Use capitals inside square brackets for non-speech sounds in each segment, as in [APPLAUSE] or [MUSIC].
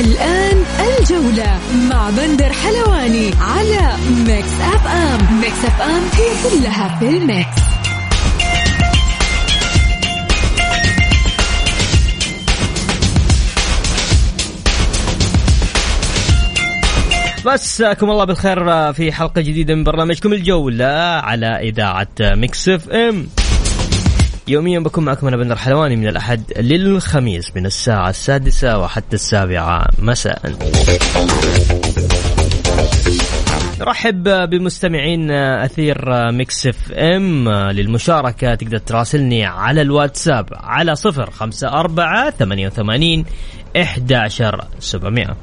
الآن الجولة مع بندر حلواني على Mix FM Mix FM هي كلها في ال mix. مساكم الله بالخير في حلقة جديدة من برنامجكم الجولة على إذاعة Mix FM يوميا بكون معكم أنا بندر حلواني من الأحد للخميس من الساعة السادسة وحتى السابعة مساء. نرحب بمستمعين أثير Mix FM. للمشاركة تقدر تراسلني على الواتساب على صفر خمسة أربعة ثمانية وثمانين إحدى عشر سبعمائة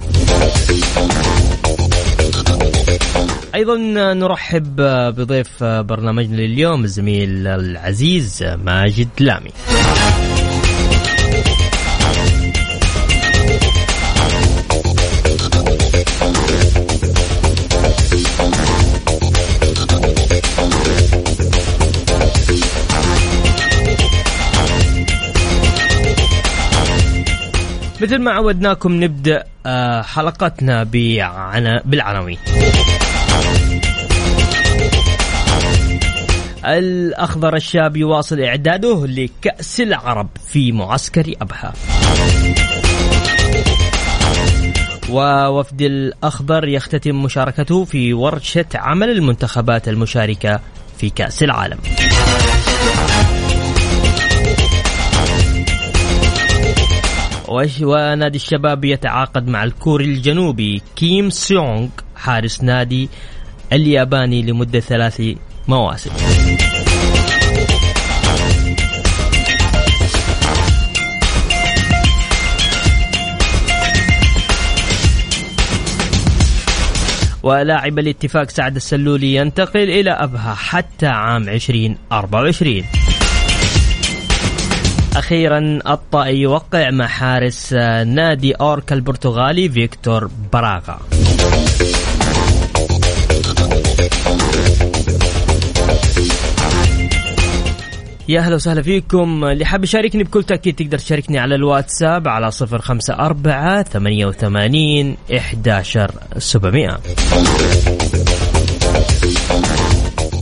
أيضا نرحب بضيف برنامجنا لليوم الزميل العزيز ماجد لامي. مثل ما عودناكم نبدأ حلقتنا بالعناوين. الأخضر الشاب يواصل إعداده لكأس العرب في معسكر أبها. ووفد الأخضر يختتم مشاركته في ورشة عمل المنتخبات المشاركة في كأس العالم. ونادي الشباب يتعاقد مع الكوري الجنوبي كيم سيونغ حارس نادي الياباني لمدة ثلاث مواسم. ولاعب الاتفاق سعد السلولي ينتقل إلى أبها حتى عام 2024 أخيرا الطائي يوقع مع حارس آه، نادي اوركا البرتغالي فيكتور براغا. يا أهلا وسهلا فيكم. اللي حاب يشاركني بكل تأكيد تقدر تشاركني على الواتساب على 054 88 11700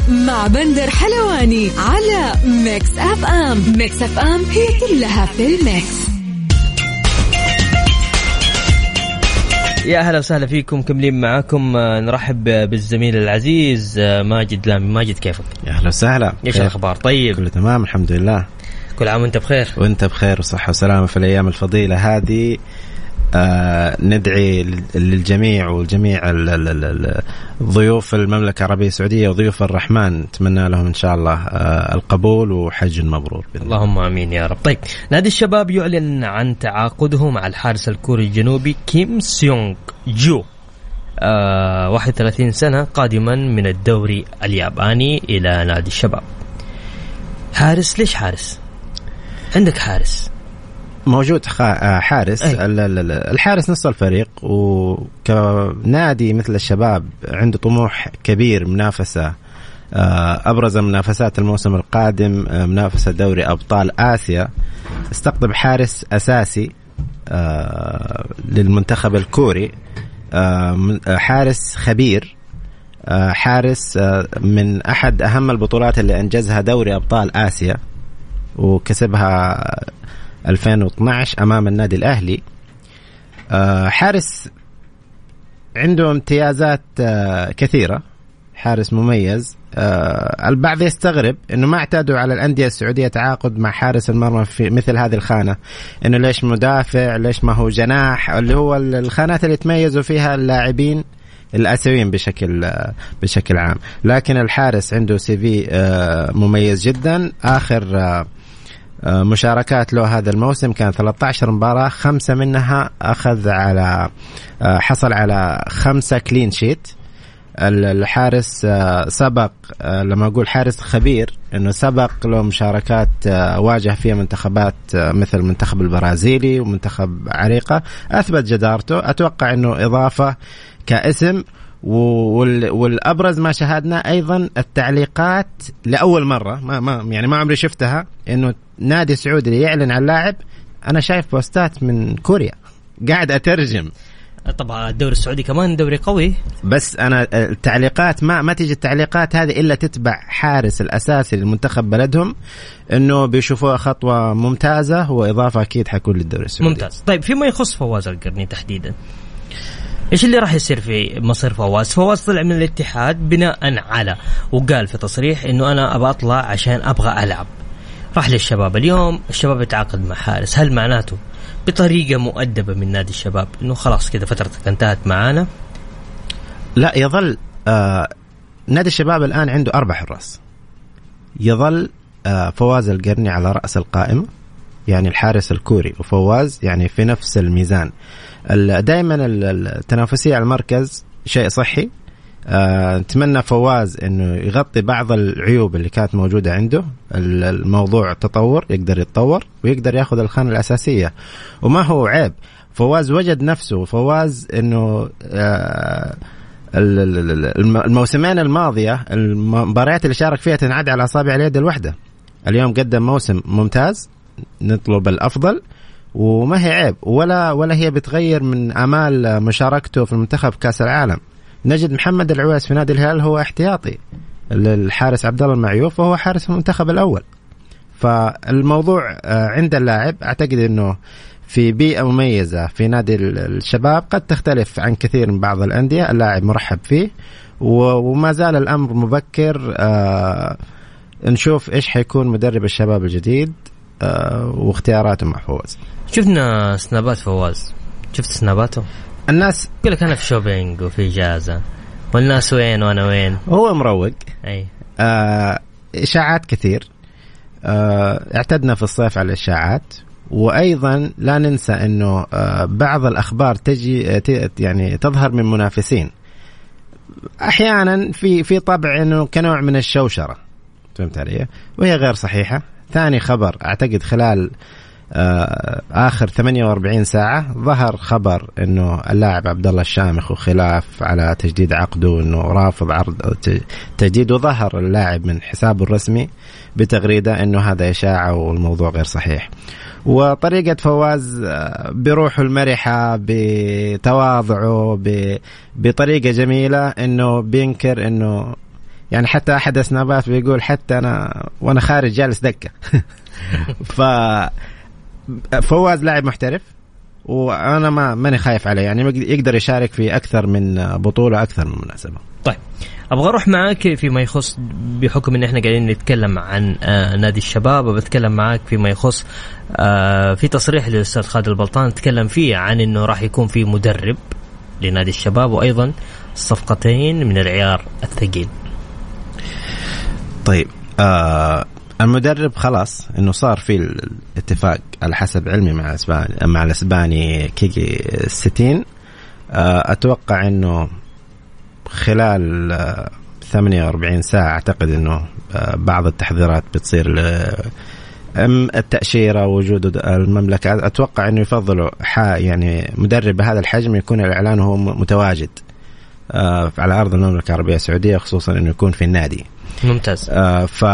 مع بندر حلواني على Mix FM. Mix FM هي كلها في ال mix. يا أهلا وسهلا فيكم مكملين معاكم. نرحب بالزميل العزيز ماجد لامي. ماجد كيفك؟ يا أهلا وسهلا. إيش الأخبار؟ طيب. كله تمام الحمد لله. كل عام وأنت بخير. وأنت بخير وصحة وسلامة في الأيام الفضيلة هذه. آه ندعي للجميع والجميع ضيوف المملكة العربية السعودية وضيوف الرحمن. نتمنى لهم إن شاء الله آه القبول وحج مبرور بإذن اللهم آمين يا رب. طيب نادي الشباب يعلن عن تعاقده مع الحارس الكوري الجنوبي كيم سيونغ جو آه 31 سنة قادما من الدوري الياباني إلى نادي الشباب. حارس ليش حارس؟ عندك حارس. موجود حارس أي. الحارس نص الفريق وكنادي مثل الشباب عنده طموح كبير منافسة أبرز منافسات الموسم القادم منافسة دوري أبطال آسيا استقطب حارس أساسي للمنتخب الكوري حارس خبير حارس من أحد أهم البطولات اللي أنجزها دوري أبطال آسيا وكسبها 2012 أمام النادي الأهلي. حارس عنده امتيازات كثيرة. حارس مميز. البعض يستغرب إنه ما اعتادوا على الأندية السعودية تعاقد مع حارس المرمى في مثل هذه الخانة. إنه ليش مدافع؟ ليش ما هو جناح؟ اللي هو الخانات اللي يتميزوا فيها اللاعبين الأسيويين بشكل بشكل عام. لكن الحارس عنده CV مميز جدا. آخر آه، مشاركات له هذا الموسم كان 13 مباراة خمسة منها أخذ على آه، حصل على خمسة clean sheet الحارس آه، سبق لما أقول حارس خبير أنه سبق له مشاركات واجه فيها منتخبات مثل المنتخب البرازيلي ومنتخب عريقة أثبت جدارته. أتوقع أنه إضافة كاسم. والأبرز ما شاهدنا أيضا التعليقات لأول مرة ما, ما يعني ما عمري شفتها إنه نادي سعودي يعلن عن لاعب أنا شايف بوستات من كوريا قاعد أترجم. طبعا الدوري السعودي كمان دوري قوي. بس أنا التعليقات ما ما تيجي التعليقات هذه إلا تتبع حارس الأساسي للمنتخب بلدهم إنه بيشوفوها خطوة ممتازة وإضافة أكيد حيكون للدوري السعودي. ممتاز. طيب فيما يخص فواز القرني تحديدا؟ إيش اللي راح يصير في مصير فواز؟ فواز طلع من الاتحاد بناء على وقال في تصريح إنه أنا أبغى أطلع عشان أبغى ألعب. راح للشباب اليوم الشباب يتعاقد مع حارس هل معناته بطريقة مؤدبة من نادي الشباب إنه خلاص كذا فترتك انتهت معانا؟ لا يظل آه نادي الشباب الآن عنده أربع حراس. يظل آه فواز القرني على رأس القائمة يعني الحارس الكوري وفواز يعني في نفس الميزان دائما التنافسيه على المركز شيء صحي. أه نتمنى فواز إنه يغطي بعض العيوب اللي كانت موجودة عنده. الموضوع تطور يقدر يتطور ويقدر ياخذ الخانة الأساسية. وما هو عيب فواز وجد نفسه. فواز إنه أه الموسمين الماضية المباريات اللي شارك فيها تنعد على أصابع اليد الواحدة. اليوم قدم موسم ممتاز نطلب الأفضل. وما هي عيب ولا ولا هي بتغير من أمال مشاركته في المنتخب كأس العالم. نجد محمد العويس في نادي الهلال هو احتياطي الحارس عبد الله المعيوف وهو حارس المنتخب الأول. فالموضوع آه، عند اللاعب أعتقد إنه في بيئة مميزة في نادي الشباب. قد تختلف عن كثير من بعض الأندية اللاعب مرحب فيه وما زال الأمر مبكر. آه نشوف إيش حيكون مدرب الشباب الجديد آه واختياراته مع فواز شفنا سنابات فواز. شفت سناباته الناس يقول لك أنا في shopping وفي إجازة. والناس وين وأنا وين؟ هو مروق. أي. آه إشاعات كثير. آه اعتدنا في الصيف على الإشاعات. وأيضا لا ننسى إنه آه بعض الأخبار تجي آه، يعني تظهر من منافسين. أحيانا في في طبع إنه كنوع من الشوشرة. فهمت علي؟ وهي غير صحيحة. ثاني خبر أعتقد خلال آخر 48 ساعة ظهر خبر إنه اللاعب عبد الله الشامخ وخلاف على تجديد عقده إنه رافض عرض تجديد وظهر اللاعب من حسابه الرسمي بتغريدة إنه هذا إشاعة والموضوع غير صحيح. وطريقة فواز آه، بروحه المرحة بتواضعه بطريقة جميلة إنه بينكر إنه يعني حتى أحد السنابات بيقول حتى أنا وأنا خارج جالس دكة [LAUGHS] ف فواز لاعب محترف وأنا ما ماني خايف عليه يعني يقدر يشارك في أكثر من بطولة أكثر من مناسبة. طيب أبغى أروح معاك فيما يخص بحكم إن إحنا قاعدين نتكلم عن آه نادي الشباب وبتكلم معاك فيما يخص آه في تصريح للأستاذ خالد البلطان تكلم فيه عن إنه راح يكون في مدرب لنادي الشباب وأيضا صفقتين من العيار الثقيل. طيب آه المدرب خلاص إنه صار في الاتفاق على حسب علمي مع الاسباني مع الإسباني كيكي ستين. آه أتوقع إنه خلال 48 آه، ساعة أعتقد أنه آه، بعض التحضيرات بتصير التأشيرة وجود المملكة. أتوقع أنه يفضلوا يعني مدرب بهذا الحجم يكون الإعلان وهو متواجد آه، على أرض المملكة العربية السعودية خصوصا أنه يكون في النادي. ممتاز. ف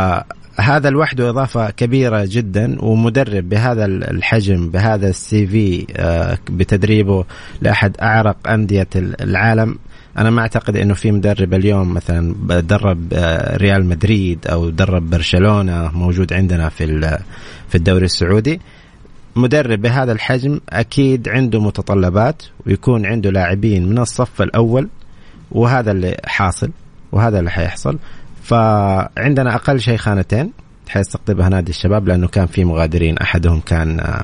هذا لوحده إضافة كبيرة جدا ومدرب بهذا الحجم بهذا السي في آه، بتدريبه لأحد أعرق أندية العالم. أنا ما أعتقد إنه في مدرب اليوم مثلا درب آه، ريال مدريد أو درب برشلونة موجود عندنا في في الدوري السعودي. مدرب بهذا الحجم أكيد عنده متطلبات ويكون عنده لاعبين من الصف الأول وهذا اللي حاصل وهذا اللي حيحصل. فعندنا أقل شيء خانتين حيستقطبها نادي الشباب لأنه كان في مغادرين أحدهم كان آه،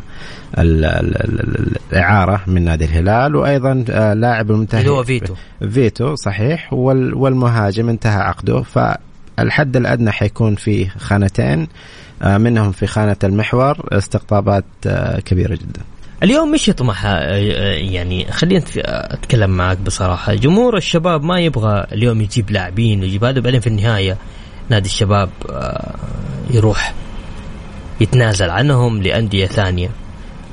الإعارة من نادي الهلال وأيضا آه، لاعب المنتهي اللي هو فيتو. فيتو صحيح والمهاجم انتهى عقده. فالحد الأدنى حيكون في خانتين آه، منهم في خانة المحور استقطابات كبيرة جدا. اليوم مش يطمح يعني خلينا أتكلم معك بصراحة. جمهور الشباب ما يبغى اليوم يجيب لاعبين ويجيب هذا بعدين في النهاية نادي الشباب يروح يتنازل عنهم لأندية ثانية.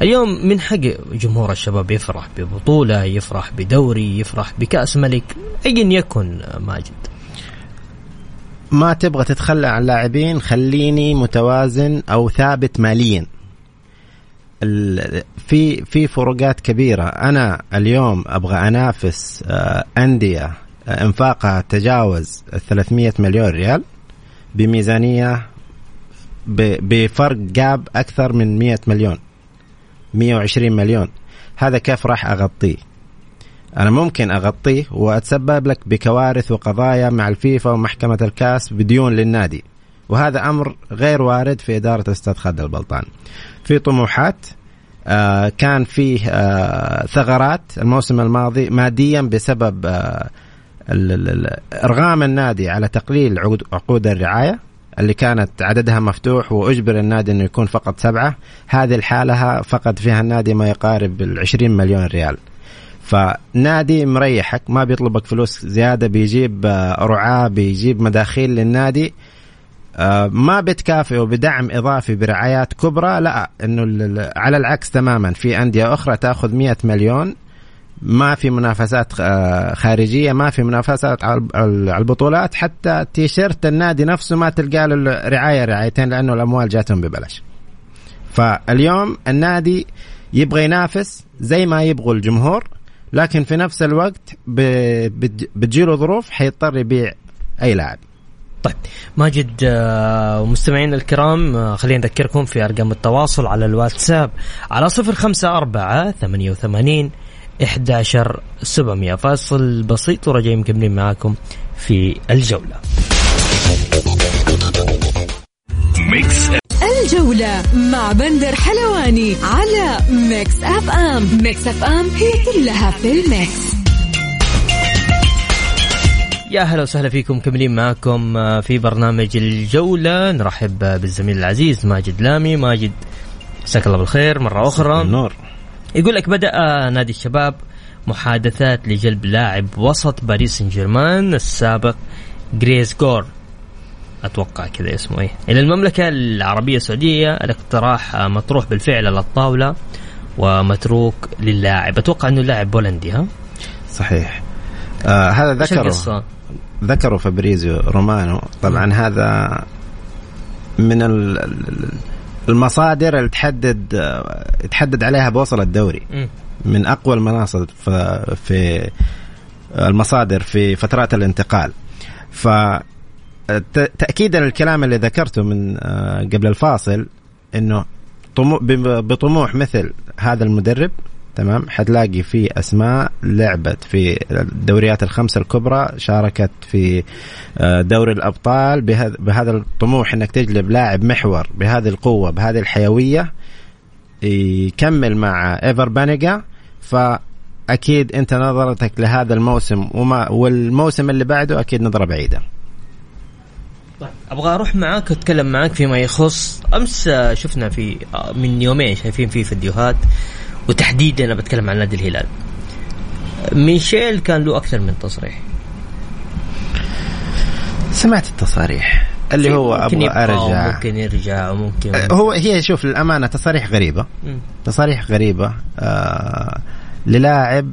اليوم من حق جمهور الشباب يفرح ببطولة يفرح بدوري يفرح بكأس ملك ايا يكن ماجد. ما تبغى تتخلى عن لاعبين خليني متوازن أو ثابت ماليا. في في فروقات كبيرة. أنا اليوم أبغى أنافس آه، أندية آه، إنفاقها تجاوز 300 مليون ريال بميزانية بفرق جاب أكثر من 100 مليون 120 مليون. هذا كيف راح أغطيه؟ أنا ممكن أغطيه وأتسبب لك بكوارث وقضايا مع الفيفا ومحكمة الكاس بديون للنادي. وهذا أمر غير وارد في إدارة أستاذ خالد البلطان. في طموحات آه كان فيه آه ثغرات الموسم الماضي ماديا بسبب آه إرغام النادي على تقليل عقود الرعاية اللي كانت عددها مفتوح وأجبر النادي إنه يكون فقط سبعة. هذه الحالة فقد فيها النادي ما يقارب ال 20 مليون ريال. فنادي مريحك ما بيطلبك فلوس زيادة بيجيب رعاة بيجيب مداخيل للنادي. ما بتكافئه بدعم إضافي برعايات كبرى لا إنه على العكس تماما. في أندية أخرى تأخذ 100 مليون ما في منافسات آه، خارجية ما في منافسات على البطولات حتى تيشيرت النادي نفسه ما تلقى له رعايه رعايتين لأنه الأموال جاتهم ببلاش. فاليوم النادي يبغى ينافس زي ما يبغوا الجمهور لكن في نفس الوقت بتجيله ظروف حيضطر يبيع أي لاعب. طيب ماجد آه، ومستمعينا الكرام آه، خلينا نذكركم في أرقام التواصل على الواتساب على صفر خمسة أربعة ثمانية وثمانين 11 700 فاصل بسيط ورجعين مكملين معاكم في الجولة. Mix الجولة مع بندر حلواني على Mix FM Mix FM هي كلها في ال mix يا هلا وسهلا فيكم مكملين معاكم آه، في برنامج الجولة. نرحب بالزميل العزيز ماجد لامي. ماجد مساك الله بالخير مرة أخرى. النور يقول لك بدأ نادي الشباب محادثات لجلب لاعب وسط باريس سان جيرمان السابق جريس جور. أتوقع كذا اسمه إيه. إلى المملكة العربية السعودية الاقتراح مطروح بالفعل على الطاولة ومتروك للاعب. أتوقع إنه لاعب بولندي ها؟ صحيح. آه هذا ذكره. ذكره فابريزيو رومانو طبعا م. هذا من المصادر اللي تحدد تحدد عليها بوصل الدوري. من أقوى المناصب في المصادر في فترات الانتقال ف تاكيدا الكلام اللي ذكرته من آه، قبل الفاصل إنه بطموح مثل هذا المدرب تمام؟ حتلاقي في أسماء لعبت في الدوريات الخمسة الكبرى شاركت في آه، دوري الأبطال بهذا الطموح إنك تجلب لاعب محور بهذه القوة بهذه الحيوية يكمل مع إيفر بانيجا. فأكيد أنت نظرتك لهذا الموسم وما والموسم اللي بعده أكيد نظرة بعيدة. طيب أبغى أروح معاك وأتكلم معاك فيما يخص أمس شفنا في من يومين شايفين في فيديوهات وتحديدا أنا بتكلم عن نادي الهلال. ميشيل كان له أكثر من تصريح. سمعت التصاريح اللي هو أبغى أرجع. ممكن يرجع وممكن هو هي شوف للأمانة تصاريح غريبة. م. تصاريح غريبة. آه للاعب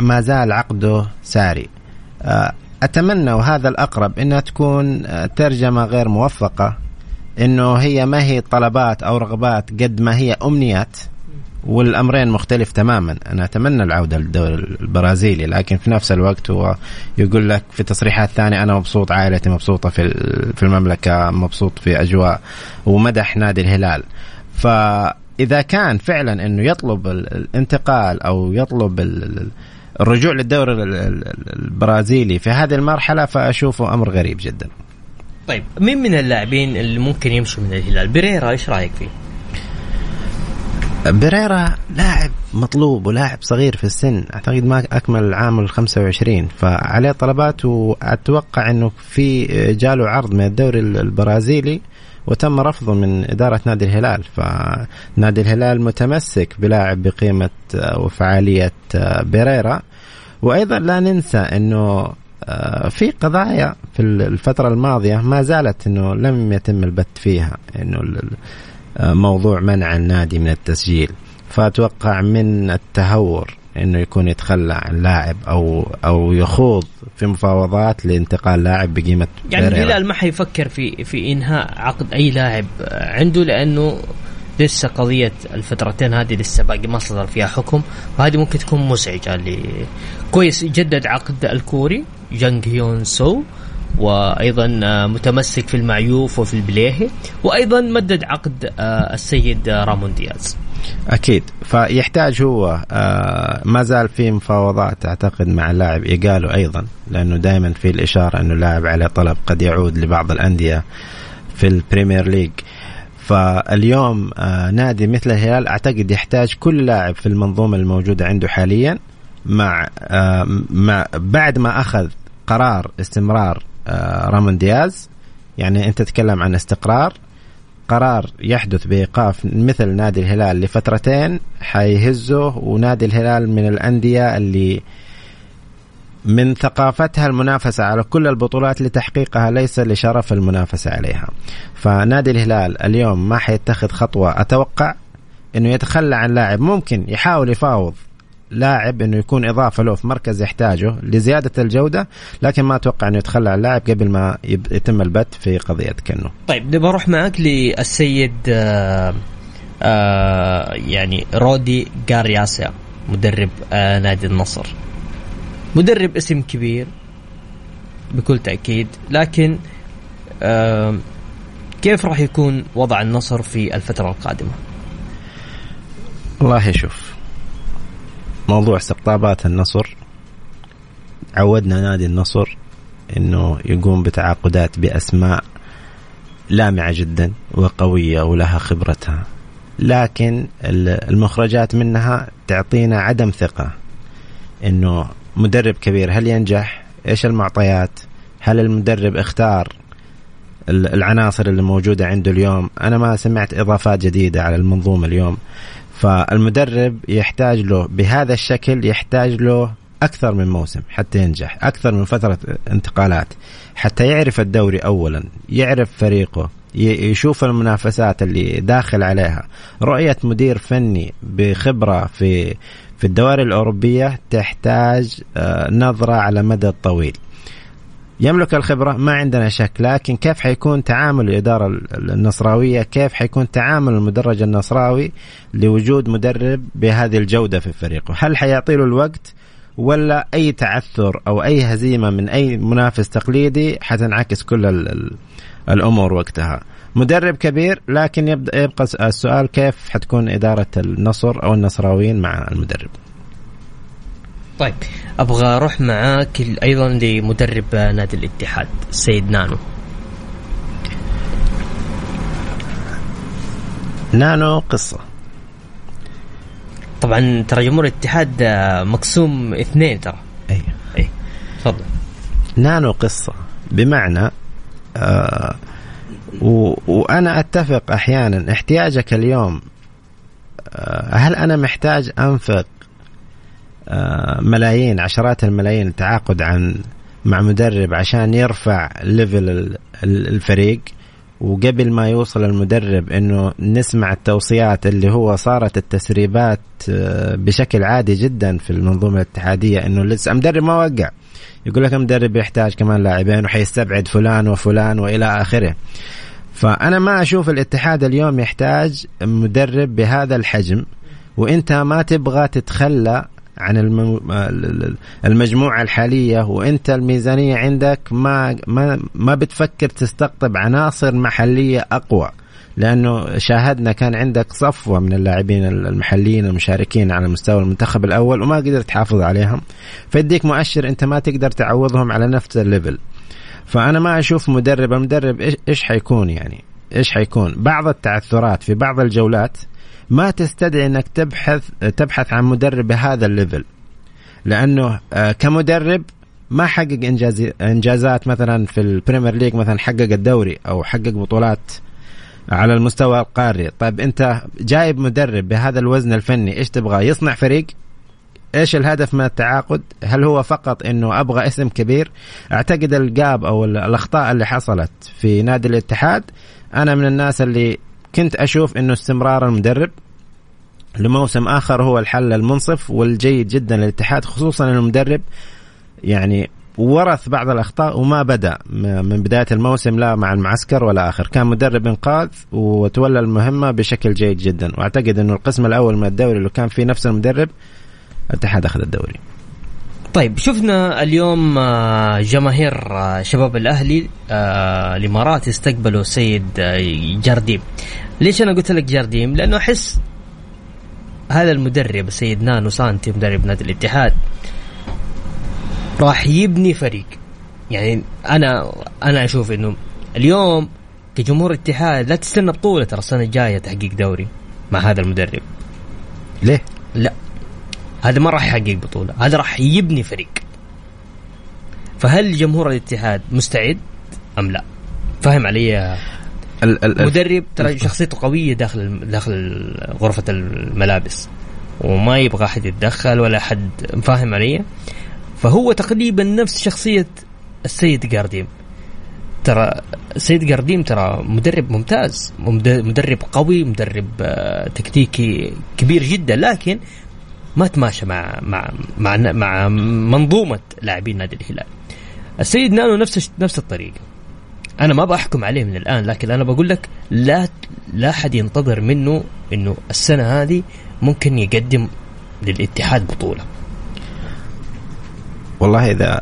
ما زال عقده ساري. آه أتمنى وهذا الأقرب إنها تكون آه، ترجمة غير موفقة إنه هي ما هي طلبات أو رغبات قد ما هي أمنيات. والأمرين مختلف تماما. أنا أتمنى العودة للدوري البرازيلي لكن في نفس الوقت هو يقول لك في تصريحات ثانية أنا مبسوط عائلتي مبسوطة في في المملكة مبسوط في أجواء ومدح نادي الهلال. فإذا كان فعلا إنه يطلب الانتقال أو يطلب الرجوع للدوري البرازيلي في هذه المرحلة فأشوفه أمر غريب جدا. طيب مين من اللاعبين اللي ممكن يمشوا من الهلال؟ بيريرا إيش رأيك فيه؟ بريرا لاعب مطلوب ولاعب صغير في السن. أعتقد ما أكمل عام ال 25 فعليه طلبات وأتوقع إنه في جاله عرض من الدوري البرازيلي وتم رفضه من إدارة نادي الهلال. فنادي الهلال متمسك بلاعب بقيمة وفعالية بيريرا وأيضا لا ننسى أنه في قضايا في الفترة الماضية ما زالت أنه لم يتم البت فيها. أنه موضوع منع النادي من التسجيل. فأتوقع من التهور إنه يكون يتخلى عن لاعب أو أو يخوض في مفاوضات لانتقال لاعب بقيمة يعني الهلال ما حيفكر في في إنهاء عقد أي لاعب عنده لأنه لسه قضية الفترتين هذه لسه باقي ما صدر فيها حكم. وهذه ممكن تكون مزعجة اللي كويس يجدد عقد الكوري جانج هيون سو. وأيضا متمسك في المعيوف وفي البليهي وأيضا مدد عقد آه، السيد رامون دياز. أكيد. فيحتاج هو آه ما زال في مفاوضات أعتقد مع اللاعب إيجالو أيضا لأنه دائما في الإشارة أنه اللاعب عليه طلب قد يعود لبعض الأندية في ال Premier League. فاليوم آه نادي مثل الهلال أعتقد يحتاج كل لاعب في المنظومة الموجودة عنده حاليا مع آه مع بعد ما أخذ قرار استمرار آه رامون دياز. يعني أنت تتكلم عن استقرار. قرار يحدث بإيقاف مثل نادي الهلال لفترتين حيهزه ونادي الهلال من الأندية اللي من ثقافتها المنافسة على كل البطولات لتحقيقها ليس لشرف المنافسة عليها. فنادي الهلال اليوم ما حيتخذ خطوة. أتوقع أنه يتخلى عن لاعب ممكن يحاول يفاوض لاعب إنه يكون إضافة له في مركز يحتاجه لزيادة الجودة لكن ما أتوقع إنه يتخلى عن اللاعب قبل ما يتم البت في قضية كنو. طيب نبغى أروح معك للسيد آآ آه، آآ آه، يعني رودي جارياسيا مدرب آه، نادي النصر. مدرب اسم كبير بكل تأكيد لكن كيف راح يكون وضع النصر في الفترة القادمة؟ والله شوف موضوع استقطابات النصر عودنا نادي النصر إنه يقوم بتعاقدات بأسماء لامعة جدا وقوية ولها خبرتها لكن المخرجات منها تعطينا عدم ثقة إنه مدرب كبير هل ينجح؟ إيش المعطيات؟ هل المدرب اختار العناصر اللي موجودة عنده اليوم؟ أنا ما سمعت إضافات جديدة على المنظومة اليوم فالمدرب يحتاج له بهذا الشكل يحتاج له أكثر من موسم حتى ينجح أكثر من فترة انتقالات حتى يعرف الدوري اولا يعرف فريقه يشوف المنافسات اللي داخل عليها. رؤية مدير فني بخبرة في في الدوائر الأوروبية تحتاج آه، نظرة على مدى طويل. يملك الخبرة ما عندنا شك. لكن كيف حيكون تعامل الإدارة النصراوية؟ كيف حيكون تعامل المدرج النصراوي لوجود مدرب بهذه الجودة في فريقه؟ هل حيعطي له الوقت ولا أي تعثر أو أي هزيمة من أي منافس تقليدي حتنعكس كل الأمور وقتها؟ مدرب كبير لكن يبقى السؤال كيف حتكون إدارة النصر أو النصراويين مع المدرب؟ طيب أبغى أروح معاك أيضا لمدرب نادي الاتحاد السيد نانو. نانو قصة. طبعا ترى جمهور الاتحاد مقسوم اثنين ترى. أي. أي تفضل. نانو قصة بمعنى آه و وأنا أتفق أحيانا احتياجك اليوم آه هل أنا محتاج أنفق آه، ملايين عشرات الملايين التعاقد عن مع مدرب عشان يرفع ليفل الفريق. وقبل ما يوصل المدرب إنه نسمع التوصيات اللي هو صارت التسريبات آه، بشكل عادي جدا في المنظومة الاتحادية إنه لسه مدرب ما وقع. يقول لك المدرب يحتاج كمان لاعبين وحيستبعد فلان وفلان وإلى آخره. فأنا ما أشوف الاتحاد اليوم يحتاج مدرب بهذا الحجم. وإنت ما تبغى تتخلى عن المجموعة الحالية وأنت الميزانية عندك ما ما ما بتفكر تستقطب عناصر محلية أقوى لأنه شاهدنا كان عندك صفوة من اللاعبين المحليين المشاركين على مستوى المنتخب الأول وما قدرت تحافظ عليهم. فيديك مؤشر أنت ما تقدر تعوضهم على نفس ال level. فأنا ما أشوف مدرب المدرب إيش حيكون يعني؟ إيش حيكون؟ بعض التعثرات في بعض الجولات ما تستدعي انك تبحث تبحث عن مدرب بهذا ال level لأنه آه، كمدرب ما حقق انجاز إنجازات مثلا في ال Premier League مثلا حقق الدوري أو حقق بطولات على المستوى القاري طيب أنت جايب مدرب بهذا الوزن الفني إيش تبغى يصنع فريق إيش الهدف من التعاقد؟ هل هو فقط إنه أبغى اسم كبير؟ أعتقد الجاب أو الأخطاء اللي حصلت في نادي الاتحاد أنا من الناس اللي كنت أشوف إنه استمرار المدرب لموسم آخر هو الحل المنصف والجيد جدا للاتحاد خصوصا المدرب يعني ورث بعض الأخطاء وما بدأ من بداية الموسم لا مع المعسكر ولا آخر. كان مدرب إنقاذ وتولى المهمة بشكل جيد جدا. وأعتقد إنه القسم الأول من الدوري اللي كان فيه نفس المدرب الاتحاد أخذ الدوري. طيب شفنا اليوم آه، جماهير آه، شباب الأهلي آه، الإمارات استقبلوا سيد جارديم. ليش أنا قلت لك جارديم؟ لأنه أحس هذا المدرب السيد نانو سانتي مدرب نادي الاتحاد راح يبني فريق. يعني أنا أنا أشوف إنه اليوم كجمهور اتحاد لا تستنى بطولة ترى السنة الجاية تحقيق دوري مع هذا المدرب. ليه؟ لا. هذا ما راح يحقق بطولة هذا راح يبني فريق. فهل جمهور الاتحاد مستعد أم لا؟ فاهم علي مدرب؟ ترى شخصيته قوية داخل داخل غرفة الملابس وما يبغى أحد يتدخل ولا حد فاهم علي؟ فهو تقريبا نفس شخصية السيد جارديم. ترى السيد جارديم ترى مدرب ممتاز مدرب قوي مدرب آه، تكتيكي كبير جدا لكن ما تماشى مع مع مع, مع منظومة لاعبين نادي الهلال. السيد نانو نفس نفس الطريقة أنا ما بحكم عليه من الآن لكن أنا بقول لك لا لا حد ينتظر منه إنه السنة هذه ممكن يقدم للاتحاد بطولة. والله اذا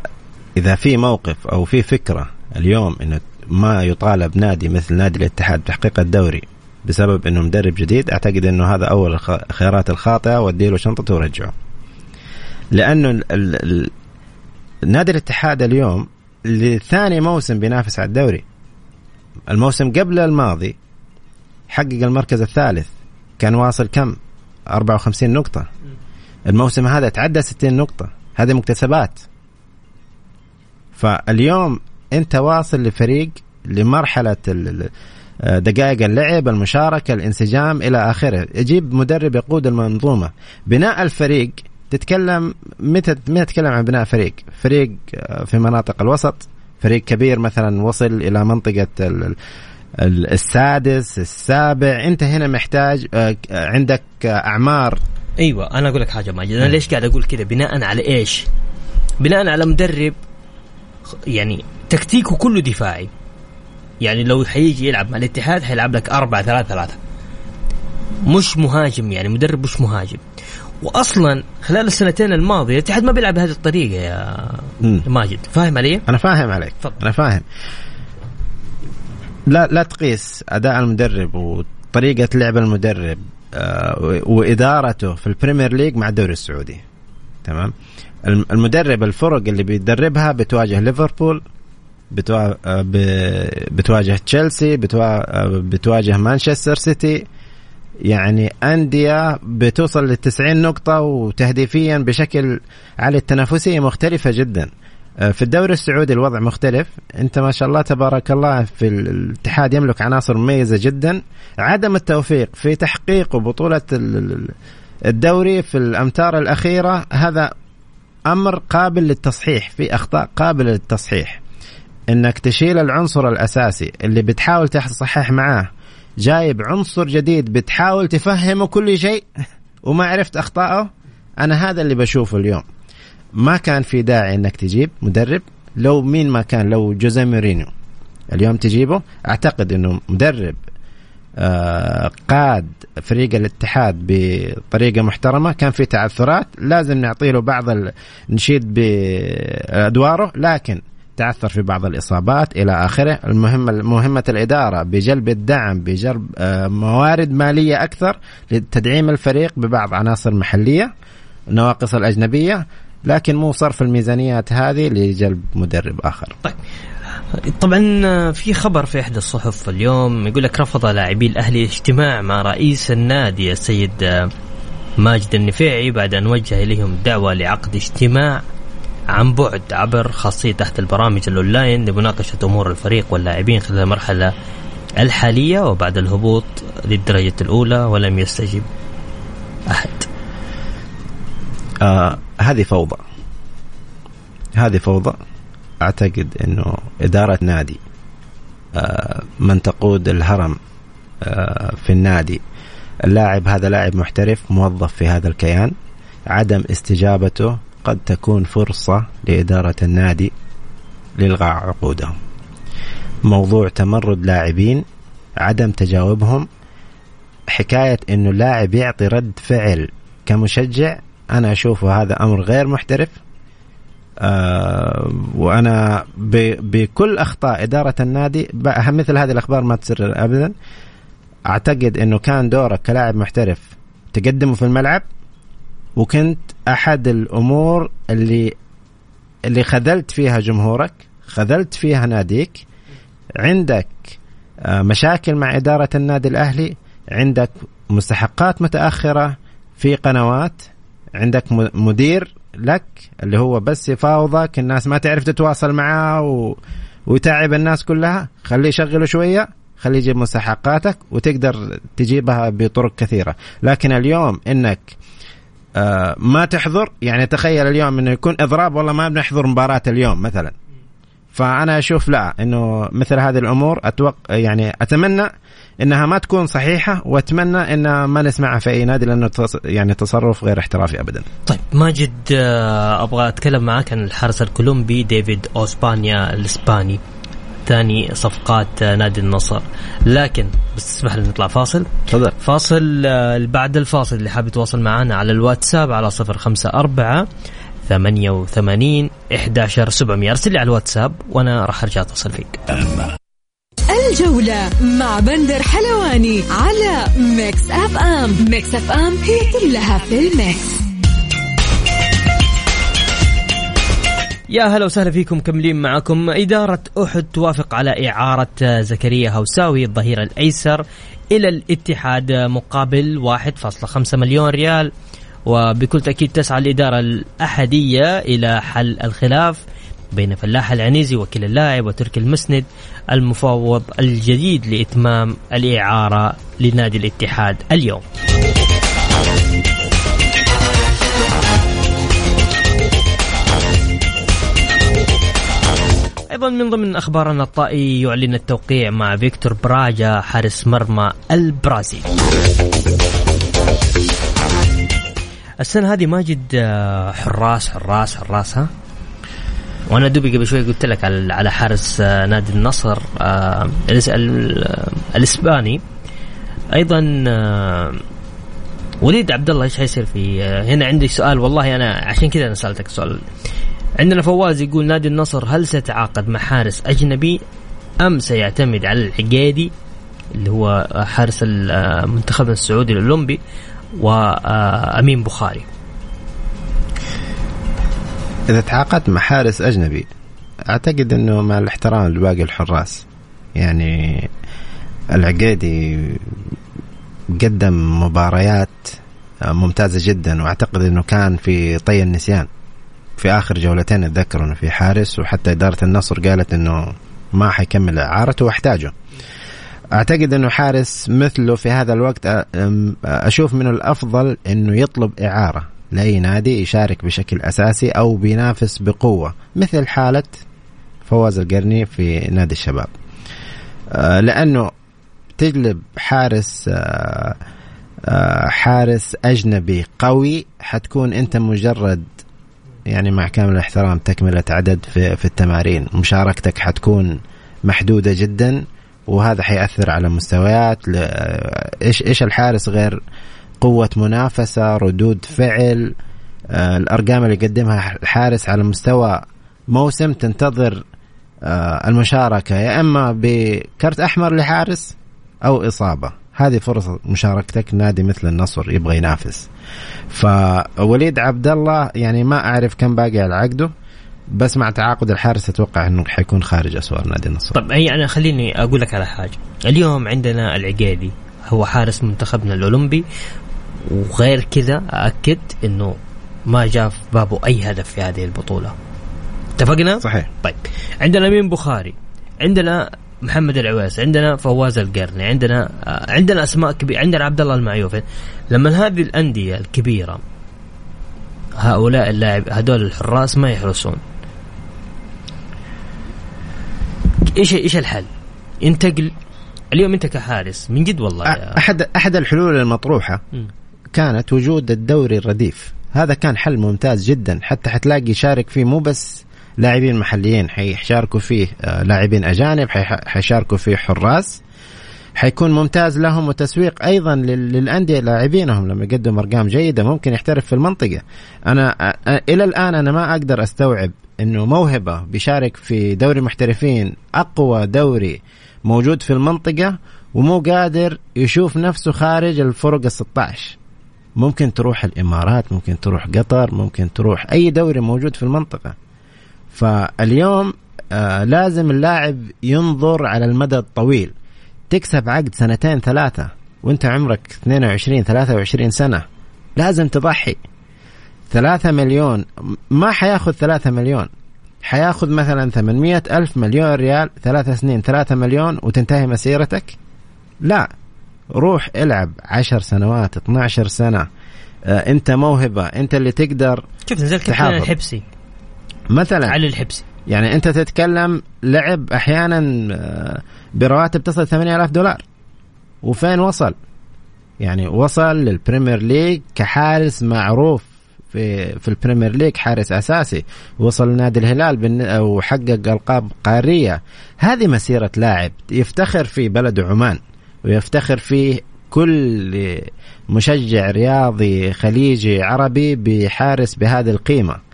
إذا في موقف أو في فكرة اليوم إنه ما يطالب نادي مثل نادي الاتحاد بتحقيق الدوري بسبب إنه مدرب جديد. أعتقد إنه هذا أول الخيارات الخاطئة واديله شنطته ورجعه. لأنه ال نادي الاتحاد اليوم لثاني موسم بينافس على الدوري. الموسم قبل الماضي حقق المركز الثالث. كان واصل كم؟ 54 نقطة. الموسم هذا تعدى 60 نقطة. هذه مكتسبات. فاليوم أنت واصل لفريق لمرحلة دقائق اللعب المشاركة الانسجام إلى آخره. يجيب مدرب يقود المنظومة. بناء الفريق تتكلم متى متى تتكلم عن بناء فريق؟ فريق آه، في مناطق الوسط. فريق كبير مثلا وصل إلى منطقة السادس السابع. أنت هنا محتاج آه، عندك أعمار. أيوه أنا أقول لك حاجة ماجد. أنا ليش قاعد أقول كذا؟ بناء على إيش؟ بناء على مدرب يعني تكتيكه كله دفاعي. يعني لو حيجي يلعب مع الاتحاد حيلعب لك أربعة ثلاثة ثلاثة. مش مهاجم يعني مدرب مش مهاجم. واصلا خلال السنتين الماضية الاتحاد ما بيلعب بهذه الطريقة يا م. ماجد. فاهم علي؟ أنا فاهم عليك. فضل. أنا فاهم. لا لا تقيس أداء المدرب وطريقة لعب المدرب آه وإدارته في ال Premier League مع الدوري السعودي. تمام؟ المدرب الفرق اللي بيدربها بتواجه ليفربول آه، بتواجه تشيلسي آه، بتواجه مانشستر سيتي. يعني أندية بتوصل لل 90 نقطة وتهديفيا بشكل على التنافسية مختلفة جدا. آه، في الدوري السعودي الوضع مختلف. أنت ما شاء الله تبارك الله في الاتحاد يملك عناصر مميزة جدا. عدم التوفيق في تحقيق بطولة الدوري في الأمتار الأخيرة هذا أمر قابل للتصحيح في أخطاء قابلة للتصحيح. إنك تشيل العنصر الأساسي اللي بتحاول تصحح معاه. جايب عنصر جديد بتحاول تفهمه كل شيء وما عرفت اخطائه أنا هذا اللي بشوفه اليوم. ما كان في داعي إنك تجيب مدرب. لو مين ما كان؟ لو جوزيه مورينيو. اليوم تجيبه؟ أعتقد إنه مدرب آه قاد فريق الاتحاد بطريقة محترمة. كان في تعثرات. لازم نعطي له بعض نشيد بأدواره. لكن تعثر في بعض الإصابات إلى آخره. المهمة مهمة الإدارة بجلب الدعم بجلب آه، موارد مالية أكثر لتدعيم الفريق ببعض عناصر محلية نواقص الأجنبية لكن مو صرف الميزانيات هذه لجلب مدرب آخر. طيب. طبعا آه، في خبر في إحدى الصحف اليوم يقول لك رفض لاعبي الأهلي اجتماع مع رئيس النادي السيد آه، ماجد النفيعي بعد أن وجه إليهم دعوة لعقد اجتماع عن بعد عبر خاصية تحت البرامج الأونلاين لمناقشة أمور الفريق واللاعبين خلال المرحلة الحالية وبعد الهبوط للدرجة الأولى ولم يستجب أحد. آه هذه فوضى. هذه فوضى. أعتقد أنه إدارة نادي آه من تقود الهرم آه في النادي. اللاعب هذا لاعب محترف موظف في هذا الكيان. عدم استجابته قد تكون فرصة لإدارة النادي لإلغاء عقودهم. موضوع تمرد لاعبين عدم تجاوبهم حكاية أنه اللاعب يعطي رد فعل كمشجع أنا أشوفه هذا أمر غير محترف. آه وأنا بكل أخطاء إدارة النادي مثل هذه الأخبار ما تصير أبدا أعتقد أنه كان دورك كلاعب محترف تقدمه في الملعب وكنت أحد الأمور اللي اللي خذلت فيها جمهورك خذلت فيها ناديك. عندك آه، مشاكل مع إدارة النادي الأهلي عندك مستحقات متأخرة في قنوات عندك مدير لك اللي هو بس يفاوضك الناس ما تعرف تتواصل معاه و... ويتعب الناس كلها. خليه يشغله شوية خليه يجيب مستحقاتك وتقدر تجيبها بطرق كثيرة. لكن اليوم إنك آه ما تحضر؟ يعني تخيل اليوم إنه يكون إضراب والله ما بنحضر مباراة اليوم مثلا. فأنا أشوف لا إنه مثل هذه الأمور أتوقع يعني أتمنى إنها ما تكون صحيحة وأتمنى إن ما نسمعها في أي نادي لأنه يعني تصرف غير احترافي ابدا. طيب ماجد آه، أبغى أتكلم معك عن الحارس الكولومبي ديفيد أوسبانيا الإسباني. ثاني صفقات نادي النصر. لكن بس تسمح لي نطلع فاصل؟ تفضل. فاصل آه، بعد الفاصل اللي حاب يتواصل معنا على الواتساب على صفر خمسة أربعة ثمانية وثمانين إحداشر سبعمية. أرسل لي على الواتساب وأنا راح أرجع أتصل فيك. الجولة مع بندر حلواني على Mix FM. Mix FM هي كلها في ال mix. يا هلا وسهلا فيكم مكملين معكم إدارة أحد توافق على إعارة زكريا هوساوي الظهير الأيسر إلى الاتحاد مقابل 1.5 مليون ريال. وبكل تأكيد تسعى الإدارة الأحدية إلى حل الخلاف بين فلاح العنيزي وكيل اللاعب وتركي المسند المفوض الجديد لإتمام الإعارة لنادي الاتحاد اليوم. أيضا من ضمن أخبارنا الطائي يعلن التوقيع مع فيكتور براجا حارس مرمى البرازيل. السنة هذه ماجد آه، حراس حراس حراس ها؟ وأنا دوبي قبل شوي قلت لك على حارس آه، نادي النصر آه، الإسباني. أيضا وليد عبد الله إيش حيصير في هنا عندي سؤال والله أنا عشان كذا أنا سألتك السؤال عندنا فواز يقول نادي النصر هل سيتعاقد مع حارس أجنبي أم سيعتمد على العقيدي اللي هو حارس المنتخب السعودي الأولمبي وأمين بخاري؟ إذا تعاقدت مع حارس أجنبي أعتقد إنه مع الاحترام لباقي الحراس. يعني العقيدي قدم مباريات ممتازة جدا وأعتقد إنه كان في طي النسيان. في آخر جولتين أتذكر إنه في حارس وحتى إدارة النصر قالت إنه ما حيكمل اعارته واحتاجه أعتقد إنه حارس مثله في هذا الوقت أشوف من الأفضل إنه يطلب إعارة لأي نادي يشارك بشكل أساسي أو بينافس بقوة مثل حالة فواز القرني في نادي الشباب. لأنه تجلب حارس حارس أجنبي قوي حتكون أنت مجرد يعني مع كامل الاحترام تكملة عدد في, في التمارين. مشاركتك حتكون محدودة جدا وهذا حيأثر على مستويات. إيش إيش الحارس غير قوة منافسة ردود فعل؟ آه الأرقام اللي يقدمها الحارس على مستوى موسم تنتظر آه المشاركة يا إما بكرت أحمر لحارس أو إصابة. هذه فرصة مشاركتك نادي مثل النصر يبغى ينافس. فوليد عبد الله يعني ما أعرف كم باقي على عقده بس مع تعاقد الحارس أتوقع إنه حيكون خارج أسوار نادي النصر. طب هي أنا خليني أقول لك على حاجة. اليوم عندنا العقيدي هو حارس منتخبنا الأولمبي وغير كذا اكد إنه ما جاء في بابه أي هدف في هذه البطولة. اتفقنا؟ صحيح. طيب. عندنا مين بخاري. عندنا محمد العويس عندنا فواز القرني عندنا آه، عندنا أسماء كبيره عندنا عبد الله المعيوفي لما هذه الأندية الكبيرة هؤلاء اللاعب هذول الحراس ما يحرسون. إيش إيش الحل؟ ينتقل اليوم أنت كحارس من جد والله يا احد أحد الحلول المطروحة كانت وجود الدوري الرديف. هذا كان حل ممتاز جدا حتى حتلاقي يشارك فيه مو بس لاعبين محليين حيشاركوا فيه آه، لاعبين أجانب حيشاركوا فيه حراس. حيكون ممتاز لهم وتسويق أيضا للأندية لاعبينهم لما يقدموا أرقام جيدة ممكن يحترف في المنطقة. أنا إلى الآن أنا ما أقدر أستوعب إنه موهبة بيشارك في دوري محترفين أقوى دوري موجود في المنطقة ومو قادر يشوف نفسه خارج الفرق ال 16 ممكن تروح الإمارات ممكن تروح قطر ممكن تروح أي دوري موجود في المنطقة. فاليوم آه لازم اللاعب ينظر على المدى الطويل. تكسب عقد سنتين ثلاثة وانت عمرك 22 23 سنة. لازم تضحي. ثلاثة مليون ما حياخذ ثلاثة مليون. حياخذ مثلا 800 ألف مليون ريال ثلاثة سنين ثلاثة مليون وتنتهي مسيرتك؟ لا. روح العب عشر سنوات 12 سنة. آه انت موهبة انت اللي تقدر شوف نزل كابتن الحبسي مثلا علي الحبسي يعني أنت تتكلم لعب أحيانا آه، برواتب تصل 8000 دولار. وفين وصل؟ يعني وصل لل Premier League كحارس معروف في في ال Premier League حارس أساسي. وصل نادي الهلال وحقق ألقاب قارية. هذه مسيرة لاعب يفتخر في بلد عمان ويفتخر فيه كل مشجع رياضي خليجي عربي بحارس بهذه القيمة.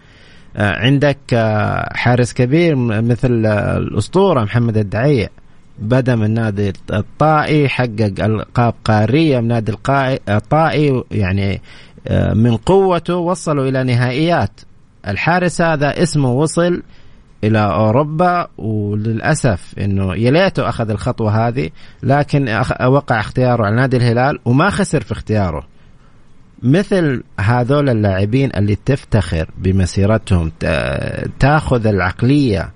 عندك آه، حارس كبير مثل الأسطورة محمد الدعيع. بدا من نادي الطائي حقق ألقاب قارية من نادي الطائي يعني آه، من قوته وصلوا إلى نهائيات. الحارس هذا اسمه وصل إلى أوروبا وللأسف إنه يليته أخذ الخطوة هذه لكن وقع اختياره على نادي الهلال وما خسر في اختياره. مثل هذول اللاعبين اللي تفتخر بمسيرتهم تاخذ العقلية